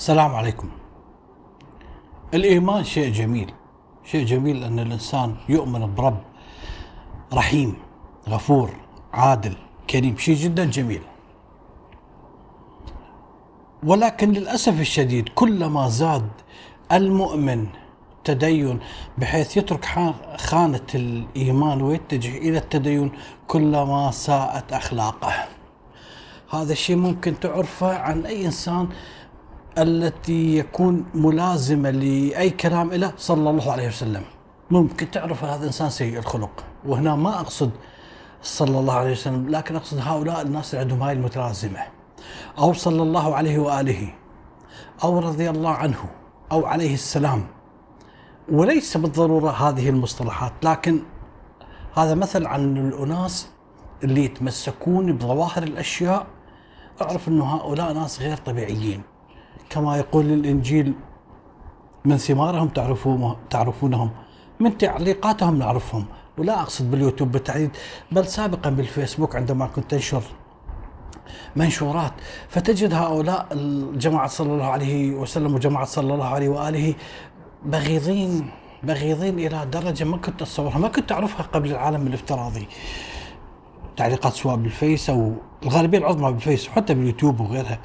السلام عليكم. الإيمان شيء جميل شيء جميل أن الإنسان يؤمن برب رحيم غفور عادل كريم شيء جدا جميل. ولكن للأسف الشديد كلما زاد المؤمن تدين بحيث يترك خانة الإيمان ويتجه إلى التدين كلما ساءت أخلاقه. هذا الشيء ممكن تعرفه عن أي إنسان التي يكون ملازمة لأي كلام له صلى الله عليه وسلم. ممكن تعرف هذا إنسان سيء الخلق وهنا ما أقصد صلى الله عليه وسلم لكن أقصد هؤلاء الناس اللي عندهم هاي المتلازمة. أو صلى الله عليه وآله أو رضي الله عنه أو عليه السلام. وليس بالضرورة هذه المصطلحات لكن هذا مثل عن الأناس اللي يتمسكون بظواهر الأشياء. أعرف أنه هؤلاء ناس غير طبيعيين. كما يقول الإنجيل من ثمارهم تعرفون تعرفونهم من تعليقاتهم نعرفهم. ولا أقصد باليوتيوب بالتحديد بل سابقا بالفيسبوك عندما كنت أنشر منشورات. فتجد هؤلاء الجماعة صلى الله عليه وسلم وجماعة صلى الله عليه وآله بغيضين بغيضين إلى درجة ما كنت أتصورها ما كنت أعرفها قبل العالم الافتراضي. تعليقات سواء بالفيس أو الغالبية العظمى بالفيس وحتى باليوتيوب وغيرها.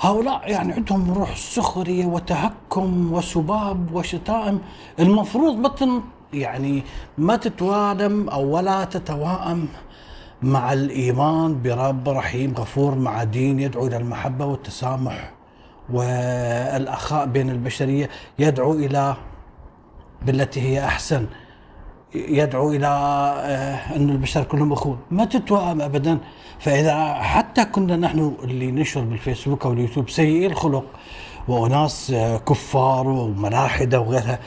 هؤلاء يعني عندهم روح سخرية وتهكم وسباب وشتائم. المفروض ما يعني ما تتوالم أو ولا تتوائم مع الإيمان برب رحيم غفور مع دين يدعو إلى المحبة والتسامح والأخاء بين البشرية يدعو إلى بالتي هي أحسن. يدعو إلى آه، أن البشر كلهم أخوة. ما تتوائم أبدا. فإذا حتى كنا نحن اللي ننشر بالفيسبوك أو اليوتيوب سيئي الخلق وناس آه، كفار وملاحدة وغيرها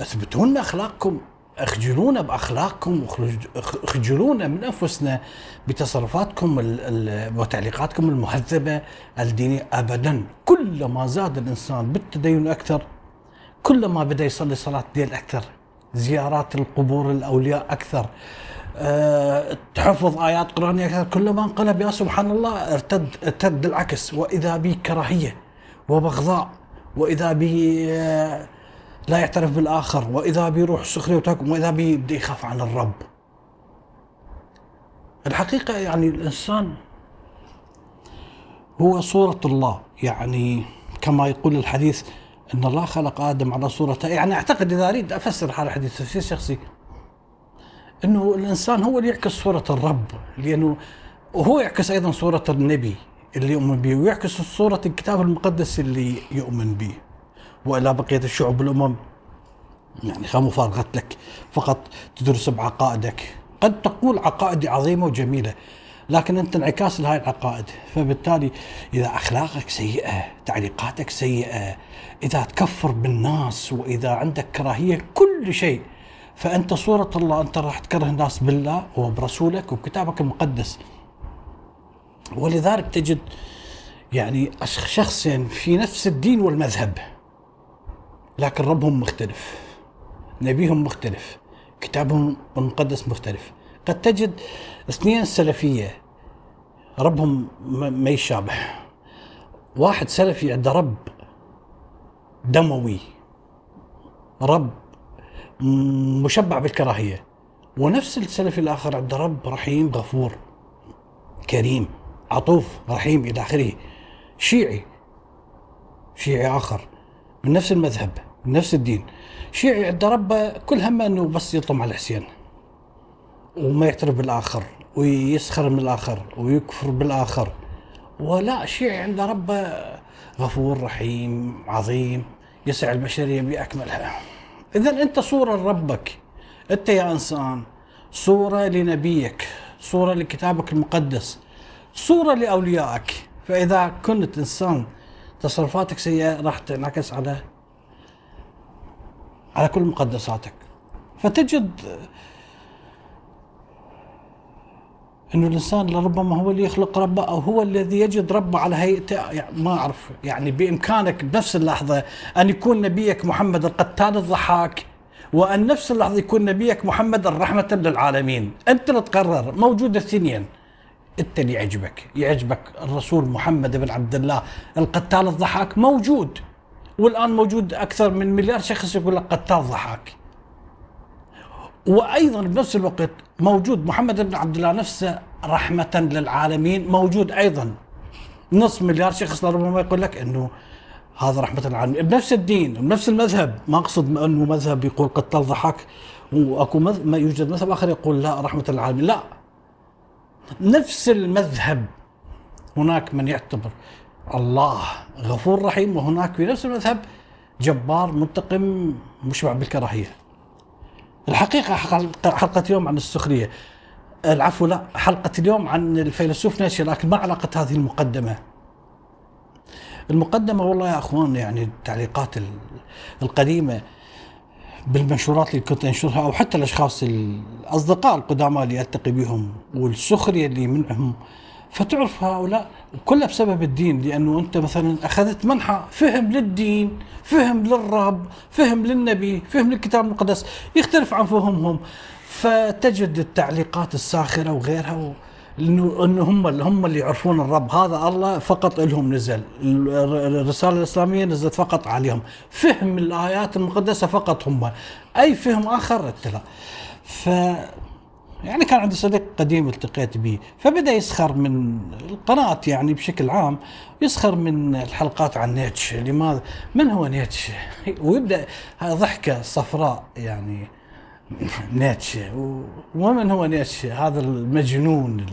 اثبتوا لنا أخلاقكم أخجلونا بأخلاقكم أخجلونا من أنفسنا بتصرفاتكم وتعليقاتكم المهذبة الدينية ابدا. كلما زاد الإنسان بالتدين أكثر كلما بدأ يصلي صلاة ليل أكثر زيارات القبور الأولياء أكثر. أه تحفظ آيات قرآنية أكثر. كلما انقلب يا سبحان الله ارتد ارتد العكس. وإذا بي كراهية وبغضاء وإذا بي أه لا يعترف بالآخر وإذا بيروح سخرية وتهكم وإذا بيبدا يخاف عن الرب. الحقيقة يعني الإنسان هو صورة الله. يعني كما يقول الحديث إن الله خلق آدم على صورته يعني أعتقد إذا أريد أفسر هذا الحديث تفسير شخصي إنه الإنسان هو اللي يعكس صورة الرب لأنه وهو يعكس أيضا صورة النبي اللي يؤمن به ويعكس صورة الكتاب المقدس اللي يؤمن به وإلى بقية الشعوب والامم يعني مفارقة لك. فقط تدرس بعقائدك. قد تقول عقائدي عظيمة وجميلة. لكن أنت انعكاس لهذه العقائد. فبالتالي إذا أخلاقك سيئة تعليقاتك سيئة إذا تكفر بالناس وإذا عندك كراهية كل شيء فأنت صورة الله أنت راح تكره الناس بالله وبرسولك وبكتابك المقدس. ولذلك تجد يعني شخصين في نفس الدين والمذهب لكن ربهم مختلف نبيهم مختلف كتابهم المقدس مختلف. قد تجد اثنين سلفية ربهم ما يشابه. واحد سلفي عنده رب دموي رب مشبع بالكراهية ونفس السلفي الآخر عنده رب رحيم غفور كريم عطوف رحيم إلى آخره. شيعي شيعي آخر من نفس المذهب من نفس الدين. شيعي عنده ربه كل همه إنه بس يطم على الحسين. وما يعترف بالاخر ويسخر من الآخر ويكفر بالاخر ولا شيعي عنده ربه غفور رحيم عظيم يسع البشرية بأكملها. اذا أنت صورة لربك. أنت يا إنسان صورة لنبيك صورة لكتابك المقدس صورة لأوليائك. فإذا كنت إنسان تصرفاتك سيئة راح تنعكس على على كل مقدساتك. فتجد إنه الإنسان لربما هو اللي يخلق ربه أو هو الذي يجد ربه على هيئته يعني ما أعرف. يعني بإمكانك بنفس اللحظة أن يكون نبيك محمد القتال الضحاك وأن نفس اللحظة يكون نبيك محمد الرحمة للعالمين. أنت اللي تقرر موجود الاثنين أنت اللي يعجبك. يعجبك الرسول محمد بن عبد الله القتال الضحاك موجود. والآن موجود أكثر من مليار شخص يقول لك قتال ضحاك. وأيضا بنفس الوقت موجود محمد بن عبد الله نفسه رحمة للعالمين موجود أيضا. نصف مليار شخص لربما يقول لك إنه هذا رحمة للعالمين. بنفس الدين بنفس المذهب. ما أقصد أنه مذهب يقول قتال ضحك وأكو ما يوجد مذهب آخر يقول لا رحمة العالمين لا. نفس المذهب. هناك من يعتبر الله غفور رحيم وهناك في نفس المذهب جبار منتقم مشبع بالكراهية. الحقيقة حلقة اليوم عن السخرية. العفو لا حلقة اليوم عن الفيلسوف نيتشه لكن ما علاقة هذه المقدمة؟ المقدمة والله يا أخوان يعني التعليقات القديمة بالمنشورات اللي كنت أنشرها أو حتى الأشخاص الأصدقاء القدامى اللي ألتقي بهم والسخرية اللي منهم فتعرف هؤلاء كلها بسبب الدين لأنه أنت مثلا أخذت منحى فهم للدين، فهم للرب، فهم للنبي، فهم للكتاب المقدس، يختلف عن فهمهم. فتجد التعليقات الساخرة وغيرها انه انه هم اللي هم اللي يعرفون الرب. هذا الله فقط لهم نزل. الرسالة الإسلامية نزلت فقط عليهم. فهم الآيات المقدسة فقط هم. أي فهم آخر؟ لا ف يعني كان عندي صديق قديم التقيت به فبدأ يسخر من القناة يعني بشكل عام يسخر من الحلقات عن نيتشه لماذا من هو نيتشه؟ ويبدأ ضحكة صفراء يعني نيتشه ومن هو نيتشه؟ هذا المجنون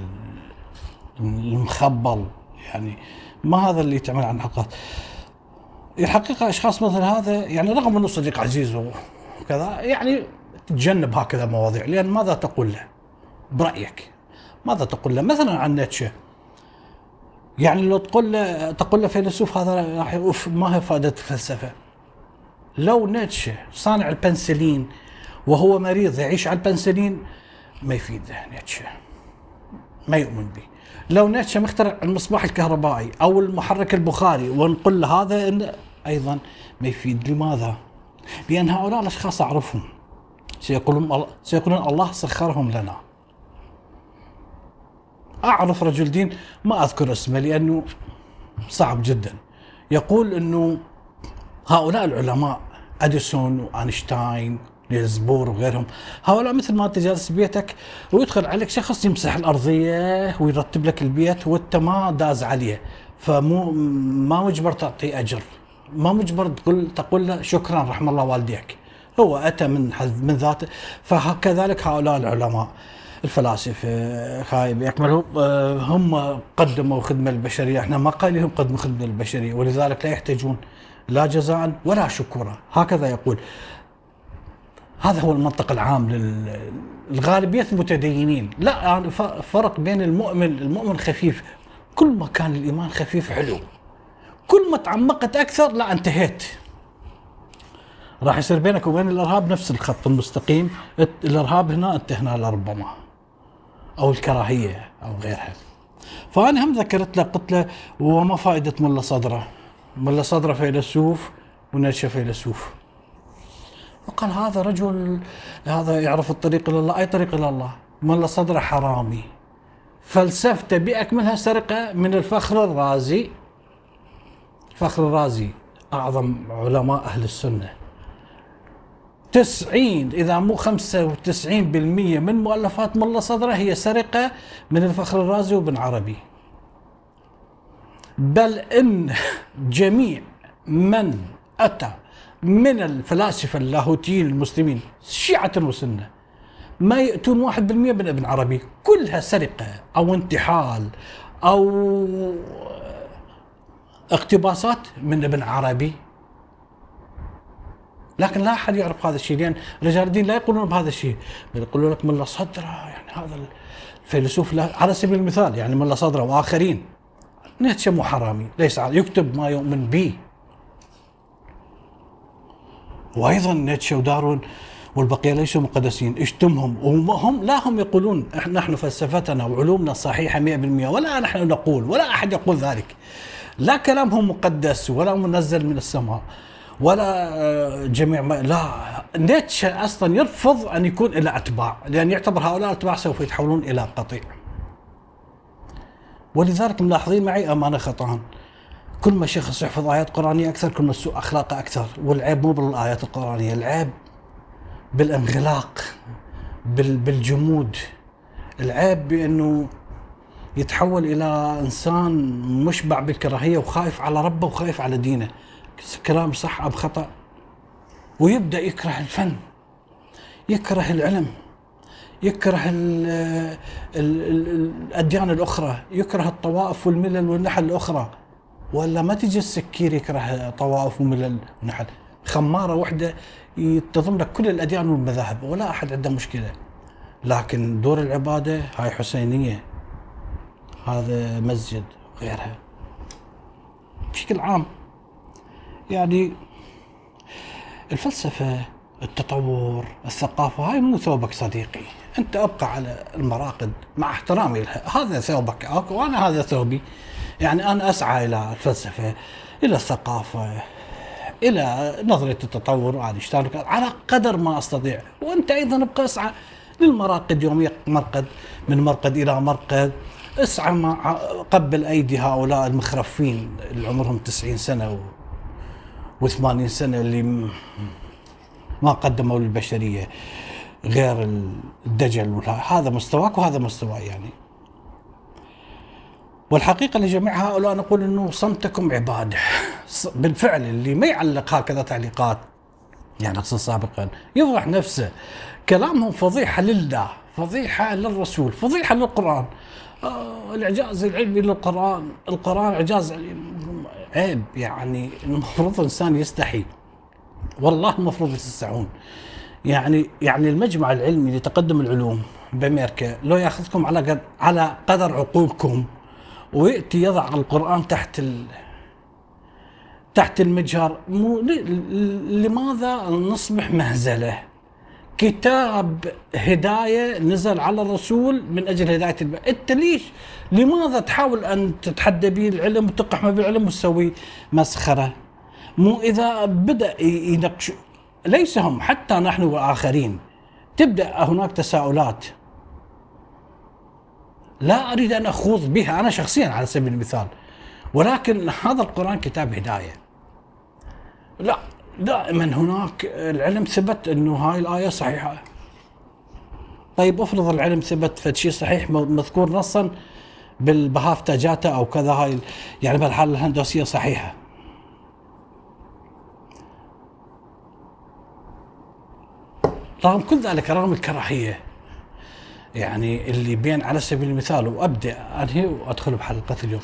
المخبل يعني ما هذا اللي تعمل عن حلقات. الحقيقة أشخاص مثل هذا يعني رغم أنه صديق عزيز وكذا يعني تجنب هكذا مواضيع لأن ماذا تقول له؟ برأيك ماذا تقول له؟ مثلا عن نيتشه. يعني لو تقول له تقول له فيلسوف هذا راح ما هي فائدة الفلسفة؟ لو نيتشه صانع البنسلين وهو مريض يعيش على البنسلين ما يفيده نيتشه. ما يؤمن به. لو نيتشه مخترع المصباح الكهربائي أو المحرك البخاري ونقول له هذا إن أيضا ما يفيد. لماذا؟ لأن هؤلاء الأشخاص أعرفهم. سيقولون سيقولون الله سخرهم لنا. أعرف رجل دين ما أذكر اسمه لأنه صعب جدا. يقول إنه هؤلاء العلماء أديسون وأينشتاين نيلز بور وغيرهم هؤلاء مثل ما أنت جالس بيتك ويدخل عليك شخص يمسح الأرضية ويرتب لك البيت وأنت ما داز عليه فمو ما مجبر تعطيه أجر. ما مجبر تقول تقول له شكرا رحم الله والديك. هو أتى من من ذاته. فكذلك هؤلاء العلماء. الفلاسفة هاي بيكملوا آه، هم قدموا خدمة للبشرية. إحنا ما قايلين قدموا خدمة للبشرية. ولذلك لا يحتاجون لا جزاء ولا شكورا. هكذا يقول. هذا هو المنطق العام للغالبية المتدينين. لا يعني فرق بين المؤمن المؤمن خفيف. كل ما كان الإيمان خفيف حلو. كل ما تعمقت أكثر لا انتهيت. راح يصير بينك وبين الإرهاب نفس الخط المستقيم. الإرهاب هنا أنت هنا لربما. أو الكراهية أو غيرها. فأنا هم ذكرت له قلت له وما فائدة ملا صدرة؟ ملا صدرة فيلسوف ونشا فيلسوف وقال هذا رجل هذا يعرف الطريق إلى الله. أي طريق إلى الله؟ ملا صدرة حرامي. فلسفته باكملها سرقة من الفخر الرازي. فخر الرازي أعظم علماء أهل السنة. تسعين إذا مو خمسة وتسعين بالمية من مؤلفات ملا صدرة هي سرقة من الفخر الرازي وابن عربي. بل إن جميع من أتى من الفلاسفة اللاهوتيين المسلمين شيعة وسنة ما يأتون واحد بالمئة من ابن عربي. كلها سرقة أو انتحال أو اقتباسات من ابن عربي. لكن لا أحد يعرف هذا الشيء لأن رجال الدين لا يقولون بهذا الشيء. يقولون لك ملا صدرة يعني هذا الفيلسوف على سبيل المثال يعني ملا صدرة وآخرين. نيتشه مو حرامي ليس يكتب ما يؤمن به. وأيضا نيتشه ودارون والبقية ليسوا مقدسين. اشتمهم. وهم لا هم يقولون نحن فلسفتنا وعلومنا صحيحة 100% ولا نحن نقول ولا أحد يقول ذلك. لا كلامهم مقدس ولا منزل من السماء. ولا آه، جميع ما لا. نيتشه أصلا يرفض أن يكون له أتباع لأن يعتبر هؤلاء الأتباع سوف يتحولون إلى قطيع. ولذلك ملاحظين معي أمانة خطأ. كل ما شخص يحفظ آيات قرآنية أكثر كل ما سوء أخلاقه أكثر. والعيب مو بالايات القرآنية العيب بالانغلاق بال بالجمود. العيب بأنه يتحول إلى إنسان مشبع بالكراهية وخايف على ربه وخايف على دينه. كلام صح أم خطأ؟ ويبدأ يكره الفن يكره العلم يكره ال ال ال الأديان الأخرى يكره الطوائف والملل والنحل الأخرى. ولا ما تجي السكير يكره طوائف وملل ونحل؟ خمارة واحدة تضم لك كل الأديان والمذاهب ولا أحد عنده مشكلة. لكن دور العبادة هاي حسينية. هذا مسجد وغيرها بشكل عام يعني الفلسفة التطور الثقافة هاي مو ثوبك صديقي. أنت أبقى على المراقد مع احترامي لها. هذا ثوبك وأنا هذا ثوبي. يعني أنا أسعى إلى الفلسفة إلى الثقافة إلى نظريه التطور. وهذه على قدر ما أستطيع. وأنت أيضا أبقى أسعى للمراقد يوميا مرقد من مرقد إلى مرقد. أسعى مع قبل أيدي هؤلاء المخرفين اللي عمرهم 90 سنة و 80 سنة اللي ما قدموا للبشرية غير الدجل هذا مستواك وهذا مستواي يعني. والحقيقة لجميع هؤلاء نقول إنه صمتكم عبادة. بالفعل اللي ما يعلق هكذا تعليقات يعني اقصد سابقا يفضح نفسه. كلامهم فضيحة لله فضيحة للرسول فضيحة للقرآن. آه الإعجاز العلمي للقرآن القرآن إعجاز عيب يعني المفروض الإنسان يستحي والله المفروض تستحون يعني يعني المجمع العلمي لتقدم العلوم بأمريكا لو يأخذكم على قد على قدر عقولكم ويأتي يضع القرآن تحت ال تحت المجهر مو لماذا نصبح مهزلة؟ كتاب هداية نزل على الرسول من أجل هداية الب... انت ليش؟ لماذا تحاول أن تتحدى به العلم وتقحم بالعلم وتسوي مسخرة؟ مو إذا بدأ ينقش ليس هم حتى نحن وآخرين تبدأ هناك تساؤلات لا أريد أن أخوض بها أنا شخصيا على سبيل المثال ولكن هذا القرآن كتاب هداية لا دائما هناك العلم ثبت إنه هاي الآية صحيحة. طيب افرض العلم ثبت فد شيء صحيح مذكور نصا بالبهاف جاتا أو كذا هاي يعني بالحاله الهندسيه صحيحة. رغم كل ذلك رغم الكراهية يعني اللي بين على سبيل المثال وأبدأ أنهي وأدخل بحلقة اليوم.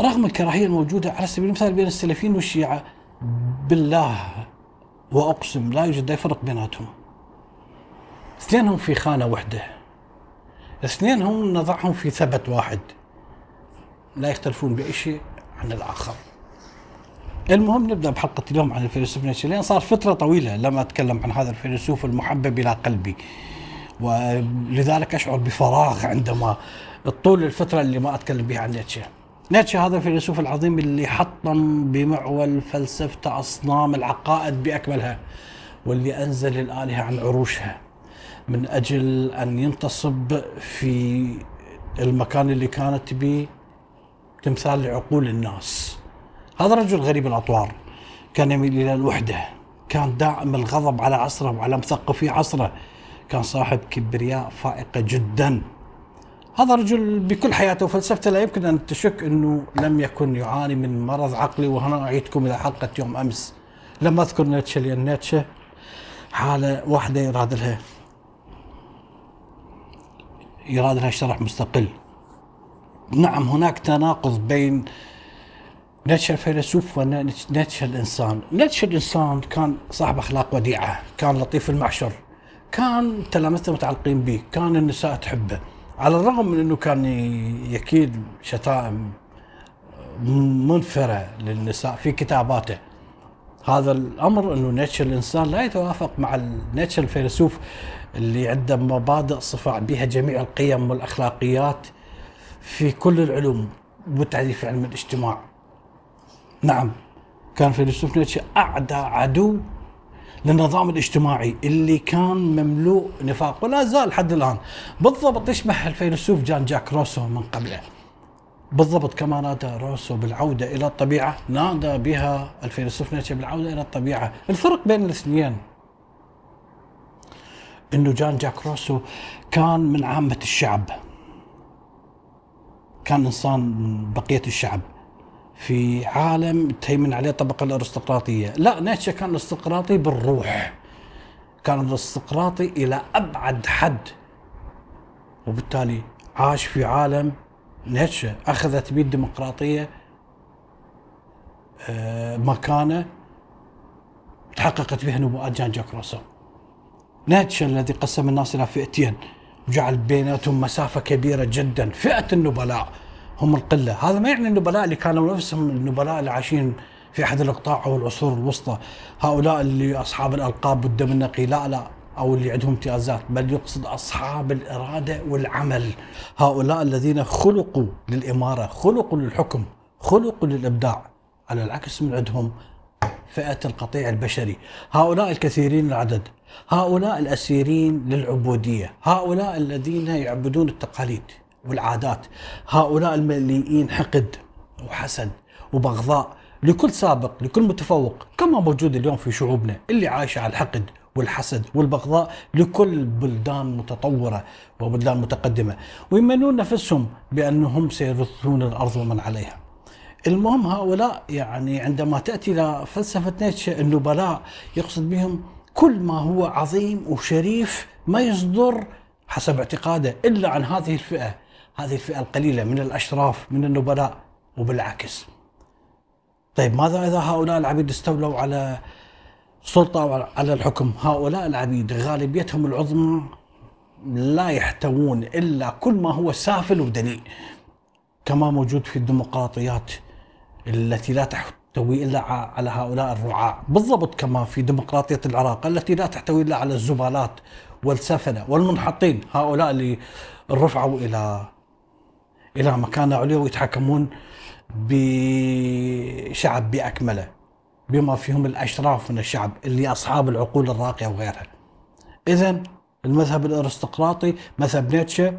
رغم الكراهية الموجودة على سبيل المثال بين السلفيين والشيعة بالله وأقسم لا يوجد أي فرق بيناتهم. اثنينهم في خانة واحدة اثنينهم نضعهم في ثبت واحد. لا يختلفون بأي شيء عن الآخر. المهم نبدأ بحلقة اليوم عن الفيلسوف نيتشه صار فترة طويلة لم أتكلم عن هذا الفيلسوف المحبب إلى قلبي. ولذلك أشعر بفراغ عندما طول الفترة اللي ما أتكلم بها عن نيتشه. نيتشه هذا الفيلسوف العظيم اللي حطم بمعول فلسفته أصنام العقائد بأكملها واللي أنزل الآلهة عن عروشها من أجل أن ينتصب في المكان اللي كانت به تمثال لعقول الناس. هذا رجل غريب الأطوار كان يميل إلى الوحدة كان دائم الغضب على عصره وعلى مثقفي عصره كان صاحب كبرياء فائقة جدا. هذا رجل بكل حياته وفلسفته لا يمكن أن تشك أنه لم يكن يعاني من مرض عقلي وهنا أعيدكم إلى حلقة يوم أمس. لم أذكر نيتشه لأن نيتشه حاله واحدة يراد لها يراد لها شرح مستقل. نعم هناك تناقض بين نيتشه الفيلسوف ونيتشه الإنسان. نيتشه الإنسان كان صاحب أخلاق وديعة كان لطيف المعشر كان تلامذته متعلقين به كان النساء تحبه. على الرغم من إنه كان يكيد شتائم منفرة للنساء في كتاباته هذا الأمر إنه نيتشه الانسان لا يتوافق مع نيتشه الفيلسوف اللي عنده مبادئ صفع بها جميع القيم والأخلاقيات في كل العلوم في علم الاجتماع. نعم كان فيلسوف نيتشه أعدى عدو للنظام الاجتماعي اللي كان مملوء نفاق ولا زال حد الآن. بالضبط يشبه الفيلسوف جان جاك روسو من قبله. بالضبط كما نادى روسو بالعودة إلى الطبيعة نادى بها الفيلسوف نيتشه بالعودة إلى الطبيعة. الفرق بين الاثنين. أنه جان جاك روسو كان من عامة الشعب. كان إنسان من بقية الشعب. في عالم تهيمن عليه الطبقة الأرستقراطية. لا نيتشه كان أرستقراطي بالروح. كان أرستقراطي إلى أبعد حد. وبالتالي عاش في عالم نيتشه أخذت به الديمقراطية آه، مكانة تحققت بها نبوءات جان جاك روسو. نيتشه الذي قسم الناس إلى فئتين وجعل بيناتهم مسافة كبيرة جدا فئة النبلاء. هم القلة. هذا ما يعني النبلاء اللي كانوا نفسهم النبلاء اللي عايشين في أحد الإقطاع أو العصور الوسطى. هؤلاء اللي أصحاب الألقاب والدم النقي لا لا أو اللي عندهم امتيازات بل يقصد أصحاب الإرادة والعمل. هؤلاء الذين خلقوا للإمارة خلقوا للحكم خلقوا للإبداع. على العكس من عندهم فئة القطيع البشري. هؤلاء الكثيرين العدد. هؤلاء الأسيرين للعبودية. هؤلاء الذين يعبدون التقاليد. والعادات. هؤلاء المليئين حقد وحسد وبغضاء لكل سابق لكل متفوق كما موجود اليوم في شعوبنا اللي عايشة على الحقد والحسد والبغضاء لكل بلدان متطورة وبلدان متقدمة. ويمنون نفسهم بأنهم سيرثون الأرض ومن عليها. المهم هؤلاء يعني عندما تأتي إلى فلسفة نيتشه النبلاء يقصد بهم كل ما هو عظيم وشريف ما يصدر حسب اعتقاده إلا عن هذه الفئة. هذه الفئة القليلة من الأشراف من النبلاء وبالعكس طيب ماذا إذا هؤلاء العبيد استولوا على سلطة على الحكم؟ هؤلاء العبيد غالبيتهم العظمى لا يحتوون إلا كل ما هو سافل ودنيء كما موجود في الديمقراطيات التي لا تحتوي إلا على هؤلاء الرعاع بالضبط كما في ديمقراطية العراق التي لا تحتوي إلا على الزبالات والسفنة والمنحطين هؤلاء اللي رفعوا إلى إلى مكانة عليا ويتحكمون بشعب بأكمله بما فيهم الأشراف من الشعب اللي أصحاب العقول الراقية وغيرها. اذا المذهب الأرستقراطي مذهب نيتشه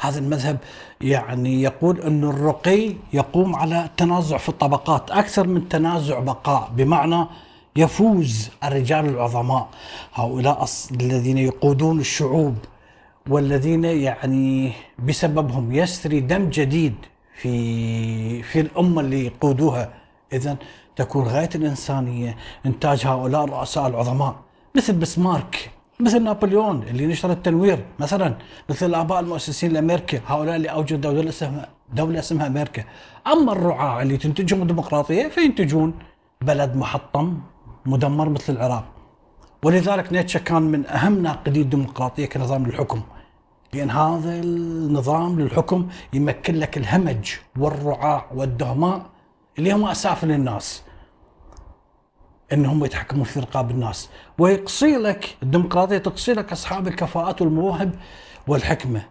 هذا المذهب يعني يقول أن الرقي يقوم على التنازع في الطبقات أكثر من تنازع بقاء بمعنى يفوز الرجال العظماء هؤلاء الذين يقودون الشعوب والذين يعني بسببهم يسري دم جديد في في الأمة اللي يقودوها. إذا تكون غاية الإنسانية إنتاج هؤلاء الرؤساء العظماء. مثل بسمارك مثل نابليون اللي نشر التنوير مثلا. مثل الآباء المؤسسين لأمريكا هؤلاء اللي أوجدوا دولة اسمها دولة اسمها أمريكا. أما الرعاة اللي تنتجهم الديمقراطية فينتجون بلد محطم مدمر مثل العراق. ولذلك نيتشه كان من أهم ناقدي الديمقراطية كنظام للحكم لأن هذا النظام للحكم يمكن لك الهمج والرعاع والدهماء اللي هم اسافل الناس إنهم يتحكمون في رقاب الناس. ويقصي لك الديمقراطية تقصي لك أصحاب الكفاءات والمواهب والحكمة.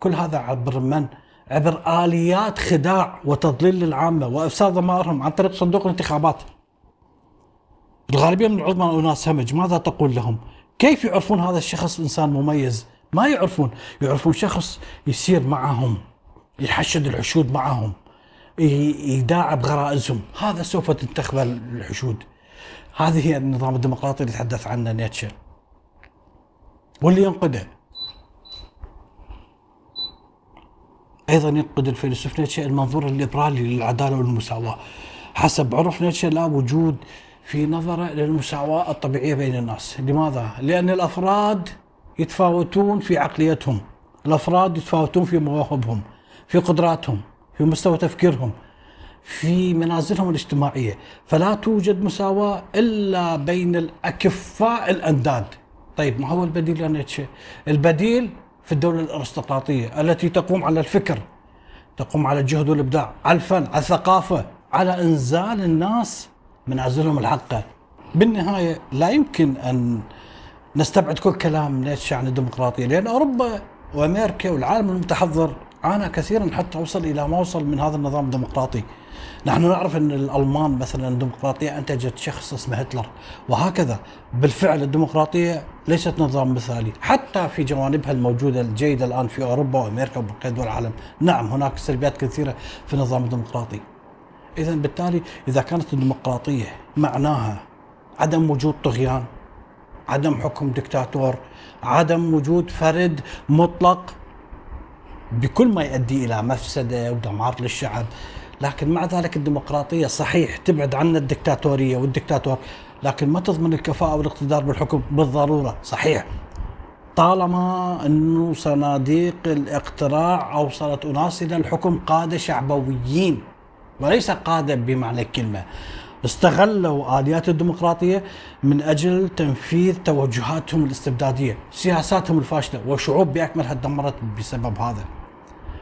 كل هذا عبر من؟ عبر آليات خداع وتضليل للعامة. وافساد ضمائرهم عن طريق صندوق الانتخابات. الغالبية من العظماء اناس همج. ماذا تقول لهم؟ كيف يعرفون هذا الشخص إنسان مميز؟ ما يعرفون، يعرفون شخص يسير معهم يحشد الحشود معهم يداعب غرائزهم. هذا سوف تنتخب الحشود. هذه هي النظام الديمقراطي اللي يتحدث عنه نيتشه. واللي ينقده. أيضا ينقد الفيلسوف نيتشه المنظور الليبرالي للعدالة والمساواة. حسب عرف نيتشه لا وجود في نظرة للمساواة الطبيعية بين الناس. لماذا؟ لأن الأفراد يتفاوتون في عقليتهم. الأفراد يتفاوتون في مواهبهم في قدراتهم في مستوى تفكيرهم في منازلهم الاجتماعية. فلا توجد مساواة إلا بين الأكفاء الأنداد. طيب ما هو البديل يا نيتشه البديل في الدولة الأرستقراطية التي تقوم على الفكر تقوم على الجهد والإبداع. على الفن على الثقافة على إنزال الناس منازلهم الحقة بالنهاية لا يمكن أن نستبعد كل كلام نيتشه عن الديمقراطية؟ لأن أوروبا وأمريكا والعالم المتحضر عانى كثيرا حتى وصل إلى ما وصل من هذا النظام الديمقراطي. نحن نعرف أن الألمان مثلا الديمقراطية أنتجت شخص اسمه هتلر وهكذا بالفعل الديمقراطية ليست نظام مثالي. حتى في جوانبها الموجودة الجيدة الآن في أوروبا وأمريكا وبقية دول العالم. نعم هناك سلبيات كثيرة في النظام الديمقراطي. اذا بالتالي إذا كانت الديمقراطية معناها عدم وجود طغيان عدم حكم دكتاتور عدم وجود فرد مطلق بكل ما يؤدي إلى مفسدة ودمار للشعب لكن مع ذلك الديمقراطية صحيح تبعد عنا الدكتاتوريه والدكتاتور لكن ما تضمن الكفاءة والاقتدار بالحكم؟ بالضرورة صحيح. طالما أنه صناديق الاقتراع أوصلت أناس إلى الحكم قادة شعبويين. وليس قاده بمعنى الكلمة. استغلوا آليات الديمقراطية من أجل تنفيذ توجهاتهم الاستبدادية، سياساتهم الفاشلة وشعوب باكملها دمرت بسبب هذا.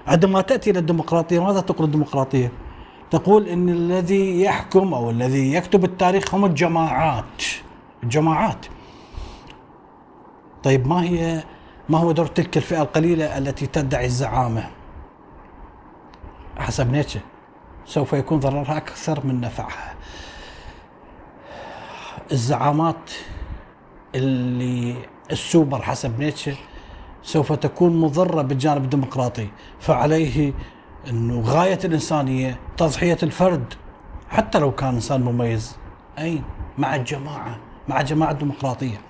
عندما تأتي إلى الديمقراطية ماذا تقول الديمقراطية؟ تقول إن الذي يحكم أو الذي يكتب التاريخ هم الجماعات. الجماعات. طيب ما هي ما هو دور تلك الفئة القليلة التي تدعي الزعامة؟ حسب نيتشه. سوف يكون ضررها أكثر من نفعها. الزعامات اللي السوبر حسب نيتشه سوف تكون مضرة بالجانب الديمقراطي فعليه أنه غاية الإنسانية تضحية الفرد حتى لو كان إنسان مميز. أين؟ مع الجماعة مع جماعة ديمقراطية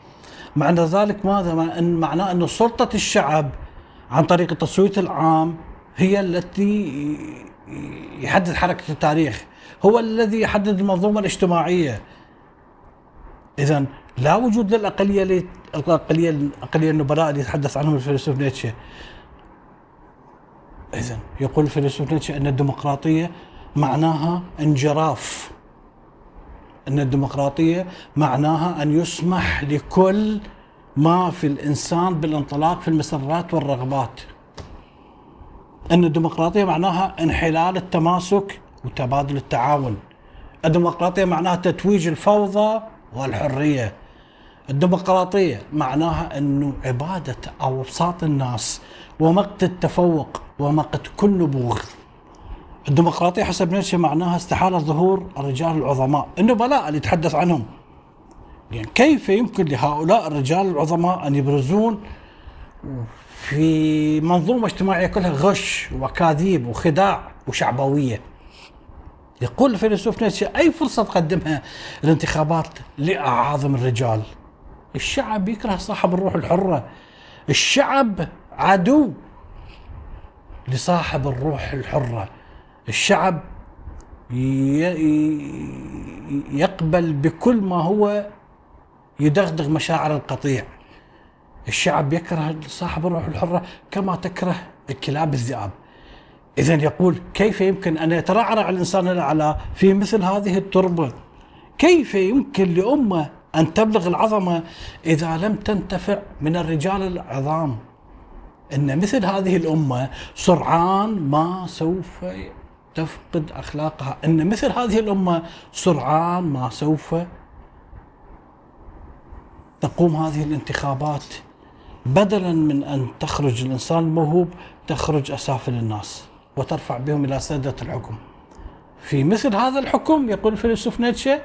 معنى ذلك ماذا؟ معناه أن سلطة الشعب عن طريق التصويت العام هي التي يحدد حركة التاريخ. هو الذي يحدد المنظومة الاجتماعية. إذا لا وجود للأقلية الأقلية الأقلية النبلاء اللي يتحدث عنهم الفيلسوف نيتشه. إذا يقول الفيلسوف نيتشه أن الديمقراطية معناها انجراف. أن الديمقراطية معناها أن يسمح لكل ما في الإنسان بالانطلاق في المسرات والرغبات. أن الديمقراطية معناها انحلال التماسك وتبادل التعاون. الديمقراطية معناها تتويج الفوضى والحرية. الديمقراطية معناها أنه عبادة أوساط الناس ومقت التفوق ومقت كل نبوغ الديمقراطية حسب نيتشه معناها استحالة ظهور الرجال العظماء. النبلاء اللي يتحدث عنهم. يعني كيف يمكن لهؤلاء الرجال العظماء أن يبرزون في منظومة اجتماعية كلها غش وكاذيب وخداع وشعبوية. يقول الفيلسوف نيتشه أي فرصة تقدمها الانتخابات لأعاظم الرجال؟ الشعب يكره صاحب الروح الحرة. الشعب عدو لصاحب الروح الحرة. الشعب يقبل بكل ما هو يدغدغ مشاعر القطيع. الشعب يكره صاحب الروح الحرة كما تكره الكلاب الذئاب. إذا يقول كيف يمكن أن يترعرع الإنسان الأعلى في مثل هذه التربة؟ كيف يمكن لأمة أن تبلغ العظمة إذا لم تنتفع من الرجال العظام؟ أن مثل هذه الأمة سرعان ما سوف تفقد أخلاقها. أن مثل هذه الأمة سرعان ما سوف تقوم هذه الانتخابات بدلا من أن تخرج الإنسان الموهوب تخرج أسافل الناس وترفع بهم إلى سدة الحكم. في مثل هذا الحكم يقول الفيلسوف نيتشه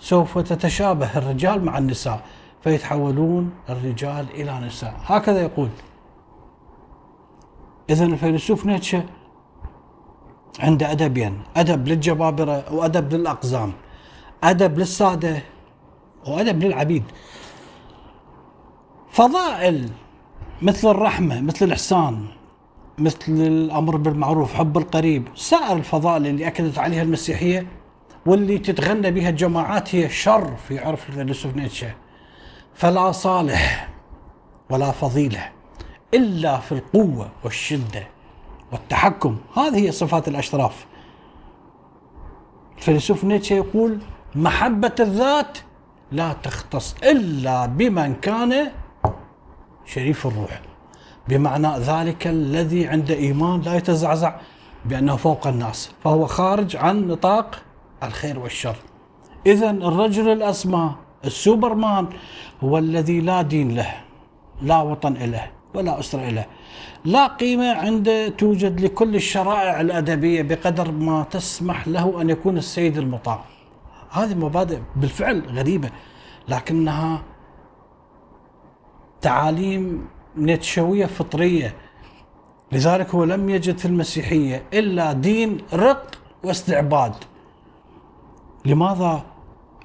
سوف تتشابه الرجال مع النساء فيتحولون الرجال إلى نساء. هكذا يقول. إذا الفيلسوف نيتشه عنده أدبين أدب للجبابرة وأدب للأقزام أدب للسادة وأدب للعبيد. فضائل مثل الرحمة مثل الإحسان مثل الأمر بالمعروف حب القريب. سائر الفضائل اللي أكدت عليها المسيحية واللي تتغنى بها الجماعات هي شر في عرف الفيلسوف نيتشه. فلا صالح ولا فضيلة إلا في القوة والشدة والتحكم. هذه هي صفات الأشراف. الفيلسوف نيتشه يقول محبة الذات لا تختص إلا بمن كان شريف الروح. بمعنى ذلك الذي عنده إيمان لا يتزعزع بأنه فوق الناس فهو خارج عن نطاق الخير والشر. إذا الرجل الأسمى السوبرمان هو الذي لا دين له لا وطن له ولا أسرة له لا قيمة عنده توجد لكل الشرائع الأدبية بقدر ما تسمح له أن يكون السيد المطاع. هذه مبادئ بالفعل غريبة لكنها تعاليم نيتشوية فطرية. لذلك هو لم يجد في المسيحية إلا دين رق واستعباد. لماذا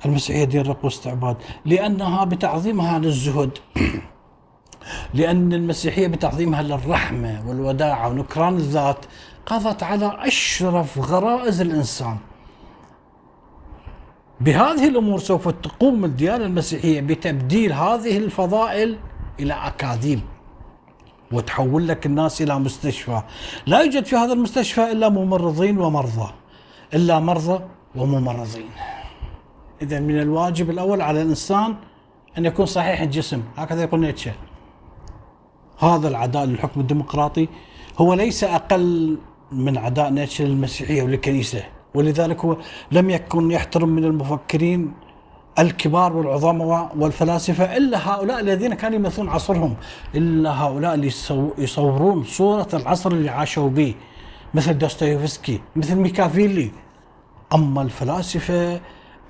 المسيحية دين رق واستعباد؟ لأنها بتعظيمها للزهد. لأن المسيحية بتعظيمها للرحمة والوداعة ونكران الذات قضت على أشرف غرائز الإنسان. بهذه الأمور سوف تقوم الديانة المسيحية بتبديل هذه الفضائل إلى أكاذيب وتحول لك الناس إلى مستشفى. لا يوجد في هذا المستشفى إلا ممرضين ومرضى إلا مرضى وممرضين. إذا من الواجب الأول على الإنسان أن يكون صحيح الجسم. هكذا يقول نيتشه. هذا العداء للحكم الديمقراطي هو ليس أقل من عداء نيتشه للمسيحية وللكنيسة. ولذلك هو لم يكن يحترم من المفكرين الكبار والعظماء والفلاسفة إلا هؤلاء الذين كانوا يمثلون عصرهم إلا هؤلاء اللي يصورون صورة العصر اللي عاشوا به مثل دوستويفسكي مثل ميكافيلي. أما الفلاسفة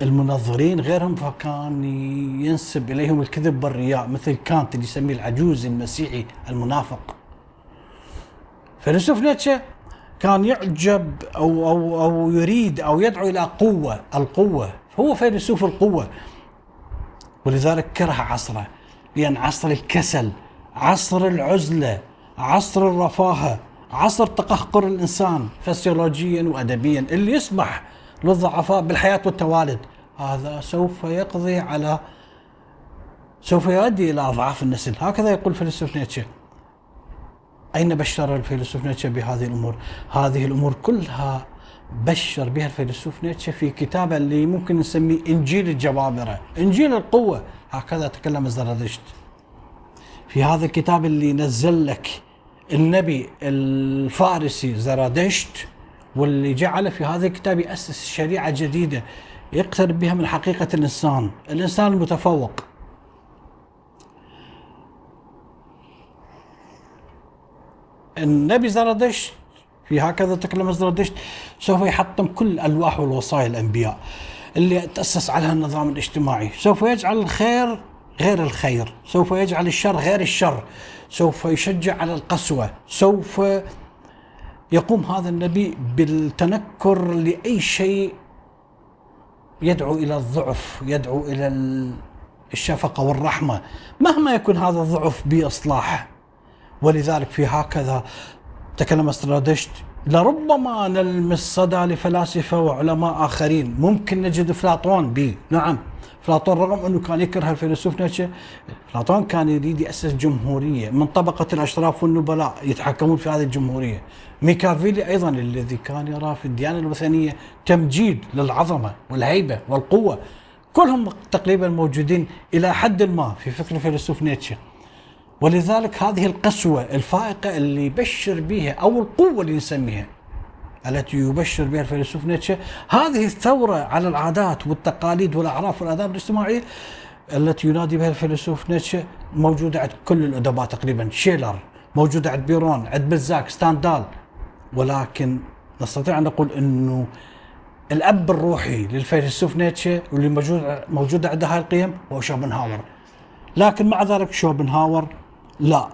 المنظرين غيرهم فكان ينسب إليهم الكذب والرياء مثل كانط اللي يسميه العجوز المسيحي المنافق. فيلسوف نيتشه كان يعجب أو, أو, أو يريد أو يدعو إلى قوة القوة. هو فيلسوف القوة؟ ولذلك كره عصره لأن عصر الكسل عصر العزلة عصر الرفاهة عصر تقهقر الإنسان فسيولوجيا وأدبيا اللي يسمح للضعفاء بالحياة والتوالد. هذا سوف يقضي على سوف يؤدي إلى أضعاف النسل. هكذا يقول فيلسوف نيتشه. أين بشر الفيلسوف نيتشه بهذه الأمور؟ هذه الأمور كلها بشر بها الفيلسوف نيتشه في كتابه اللي ممكن نسميه إنجيل الجبابره، إنجيل القوة، هكذا تكلم زرادشت. في هذا الكتاب اللي نزل لك النبي الفارسي زرادشت واللي جعل في هذا الكتاب يأسس شريعة جديدة يقترب بها من حقيقة الإنسان. الإنسان المتفوق. النبي زرادشت هكذا تكلم زرادشت سوف يحطم كل الواح والوصايا الأنبياء اللي تأسس عليها النظام الاجتماعي، سوف يجعل الخير غير الخير، سوف يجعل الشر غير الشر، سوف يشجع على القسوة، سوف يقوم هذا النبي بالتنكر لأي شيء يدعو إلى الضعف، يدعو إلى الشفقة والرحمة، مهما يكون هذا الضعف بإصلاحه. ولذلك في هكذا تكلم استرادشت. لربما نلمس صدى لفلاسفة وعلماء آخرين. ممكن نجد أفلاطون به نعم. أفلاطون رغم أنه كان يكره الفيلسوف نيتشه أفلاطون كان يريد يأسس جمهورية. من طبقة الأشراف والنبلاء يتحكمون في هذه الجمهورية. ميكافيلي أيضا الذي كان يرى في الديانة الوثنية تمجيد للعظمة والهيبة والقوة. كلهم تقريبا موجودين إلى حد ما في فكر الفيلسوف نيتشه. ولذلك هذه القسوة الفائقة اللي يبشر بها أو القوة اللي نسميها التي يبشر بها الفيلسوف نيتشه هذه الثورة على العادات والتقاليد والأعراف والآداب الاجتماعية التي ينادي بها الفيلسوف نيتشه موجودة عند كل الأدباء تقريبا شيلر موجودة عند بيرون عند بلزاك ستاندال. ولكن نستطيع أن نقول أنه الأب الروحي للفيلسوف نيتشه واللي موجود موجودة عند هاي القيم هو شوبنهاور. لكن مع ذلك شوبنهاور لا.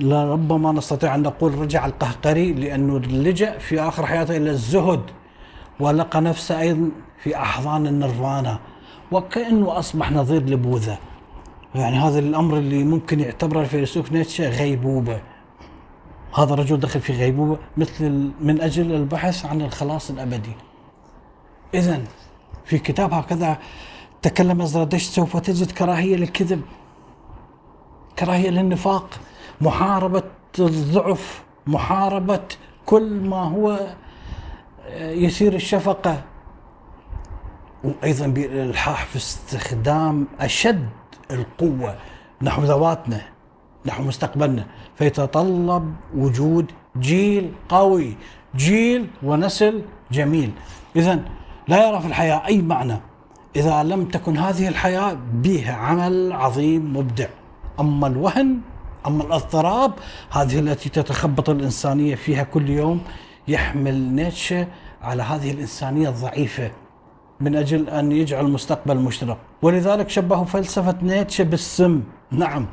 لربما نستطيع أن نقول رجع القهقري لأنه لجأ في آخر حياته إلى الزهد ولقى نفسه أيضا في أحضان النيرفانا وكأنه أصبح نظير لبوذا. يعني هذا الأمر اللي ممكن يعتبره الفيلسوف نيتشه غيبوبة. هذا الرجل دخل في غيبوبة مثل من أجل البحث عن الخلاص الأبدي. إذا في كتاب هكذا تكلم زرادشت سوف تجد كراهية للكذب؟ كراهية للنفاق محاربة الضعف محاربة كل ما هو آه، يثير الشفقة. وأيضا بالإلحاح في استخدام أشد القوة نحو ذواتنا نحو مستقبلنا. فيتطلب وجود جيل قوي جيل ونسل جميل. اذا لا يرى في الحياة أي معنى إذا لم تكن هذه الحياة بها عمل عظيم مبدع. أما الوهن أما الأضطراب هذه التي تتخبط الإنسانية فيها كل يوم يحمل نيتشه على هذه الإنسانية الضعيفة من أجل أن يجعل المستقبل مشرق. ولذلك شبهوا فلسفة نيتشه بالسم. نعم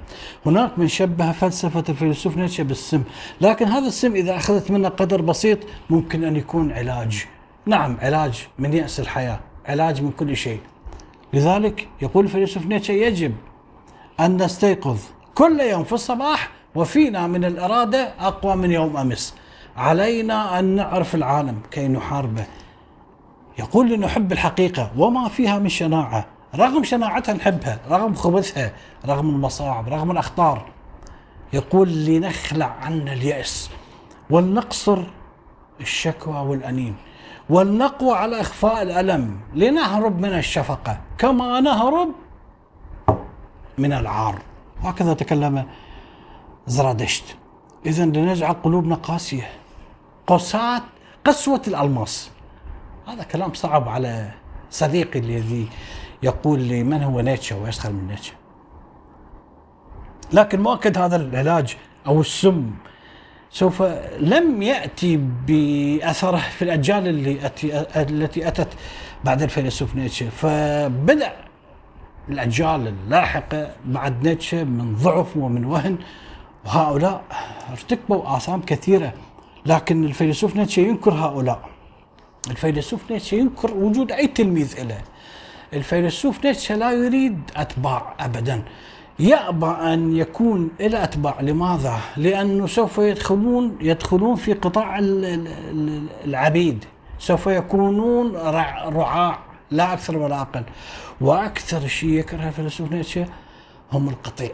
هناك من شبه فلسفة الفيلسوف نيتشه بالسم. لكن هذا السم إذا أخذت منه قدر بسيط ممكن أن يكون علاج. نعم علاج من يأس الحياة علاج من كل شيء. لذلك يقول الفيلسوف نيتشه يجب أن نستيقظ كل يوم في الصباح وفينا من الإرادة أقوى من يوم أمس. علينا أن نعرف العالم كي نحاربه. يقول نحب الحقيقة وما فيها من شناعة. رغم شناعتها نحبها رغم خبثها رغم المصاعب رغم الأخطار. يقول لنخلع عنا اليأس. ولنقصر الشكوى والأنين. ولنقوى على إخفاء الألم. لنهرب من الشفقة. كما نهرب من العار. هكذا تكلم زرادشت. إذا لنجعل قلوبنا قاسية. قساة قسوة الألماس. هذا كلام صعب على صديقي الذي يقول لي من هو نيتشه ويسخر من نيتشه. لكن مؤكد هذا العلاج أو السم سوف لم يأتي بأثره في الأجيال اللي التي أتت بعد الفيلسوف نيتشه. فبدأ الأجيال اللاحقة بعد نيتشه من ضعف ومن وهن وهؤلاء ارتكبوا آثام كثيرة. لكن الفيلسوف نيتشه ينكر هؤلاء. الفيلسوف نيتشه ينكر وجود أي تلميذ له الفيلسوف نيتشه لا يريد أتباع أبدا. يأبى أن يكون إلى أتباع. لماذا؟ لأنه سوف يدخلون يدخلون في قطاع العبيد. سوف يكونون رعاع. لا أكثر ولا أقل. وأكثر شيء يكره الفيلسوف نيتشه هم القطيع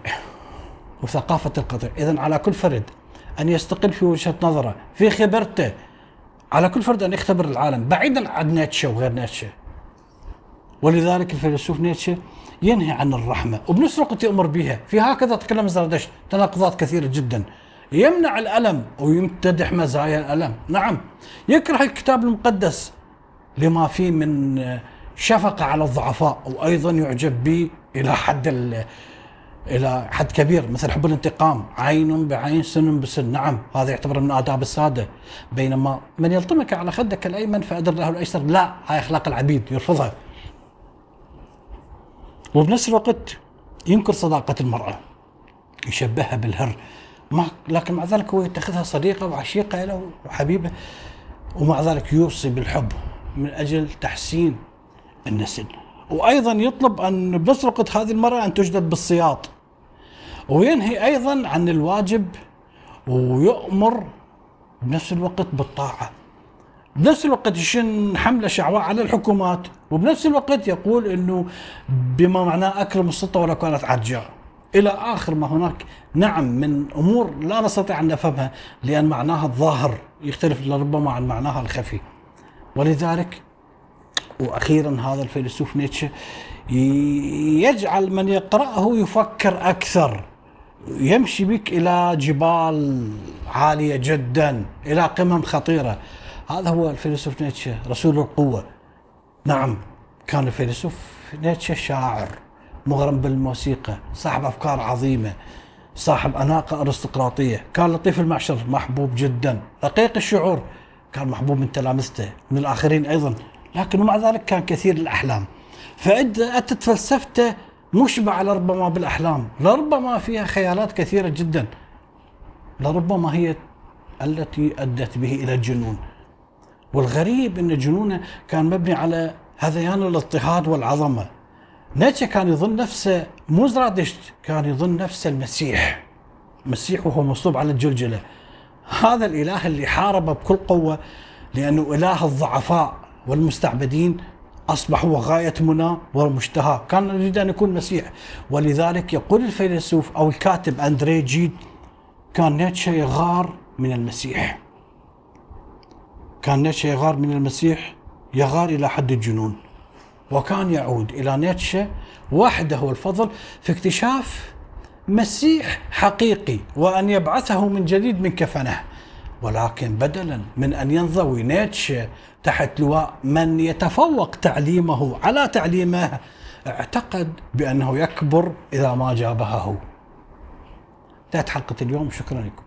وثقافة القطيع. إذا على كل فرد أن يستقل في وجهة نظره في خبرته على كل فرد أن يختبر العالم بعيدا عن نيتشه وغير نيتشه. ولذلك الفيلسوف نيتشه ينهي عن الرحمة وبنفس الوقت يأمر بها. في هكذا تكلم زرادشت تناقضات كثيرة جدا. يمنع الألم ويمتدح مزايا الألم. نعم يكره الكتاب المقدس لما فيه من شفقة على الضعفاء وأيضا يعجب به إلى حد إلى حد كبير مثل حب الانتقام عين بعين سن بسن. نعم هذا يعتبر من آداب السادة. بينما من يلطمك على خدك الأيمن فأدر له الأيسر. لا هاي أخلاق العبيد يرفضها. وبنفس الوقت ينكر صداقة المرأة يشبهها بالهر. ما لكن مع ذلك هو يتخذها صديقة وعشيقة له وحبيبة ومع ذلك يوصي بالحب من أجل تحسين النسل وأيضا يطلب أن بنفس هذه المرأة أن تجلد بالسياط. وينهي أيضا؟ عن الواجب. ويؤمر بنفس الوقت بالطاعة. بنفس الوقت يشن حملة شعواء على الحكومات. وبنفس الوقت يقول إنه بما معناه اكرم السلطه ولو كانت عرجاء إلى آخر ما هناك. نعم من أمور لا نستطيع أن نفهمها لأن معناها الظاهر يختلف لربما عن معناها الخفي. ولذلك وأخيرا هذا الفيلسوف نيتشه يجعل من يقرأه يفكر أكثر يمشي بك إلى جبال عالية جدا إلى قمم خطيرة. هذا هو الفيلسوف نيتشه رسول القوة. نعم كان الفيلسوف نيتشه شاعر مغرم بالموسيقى صاحب أفكار عظيمة صاحب أناقة أرستقراطية. كان لطيف المعشر محبوب جدا رقيق الشعور كان محبوب من تلامذته من الآخرين أيضا. لكن ومع ذلك كان كثير الأحلام. فأتت فلسفته مشبعة لربما بالأحلام. لربما فيها خيالات كثيرة جدا. لربما هي التي أدت به إلى الجنون. والغريب أن جنونه كان مبني على هذيان الاضطهاد والعظمة. نيتشه كان يظن نفسه مو زرادشت كان يظن نفسه المسيح. المسيح وهو مصلوب على الجلجلة. هذا الإله اللي حارب بكل قوة لأنه إله الضعفاء. والمستعبدين أصبح هو غاية منى ومشتهى كان يريد أن يكون مسيح. ولذلك يقول الفيلسوف أو الكاتب أندري جيد كان نيتشه يغار من المسيح. كان نيتشه يغار من المسيح يغار إلى حد الجنون. وكان يعود إلى نيتشه وحده الفضل في اكتشاف مسيح حقيقي وأن يبعثه من جديد من كفنه. ولكن بدلا من أن ينضوي نيتشه تحت لواء من يتفوق تعليمه على تعليمه اعتقد بأنه يكبر إذا ما جابهه. انتهت حلقة اليوم. شكرا لكم.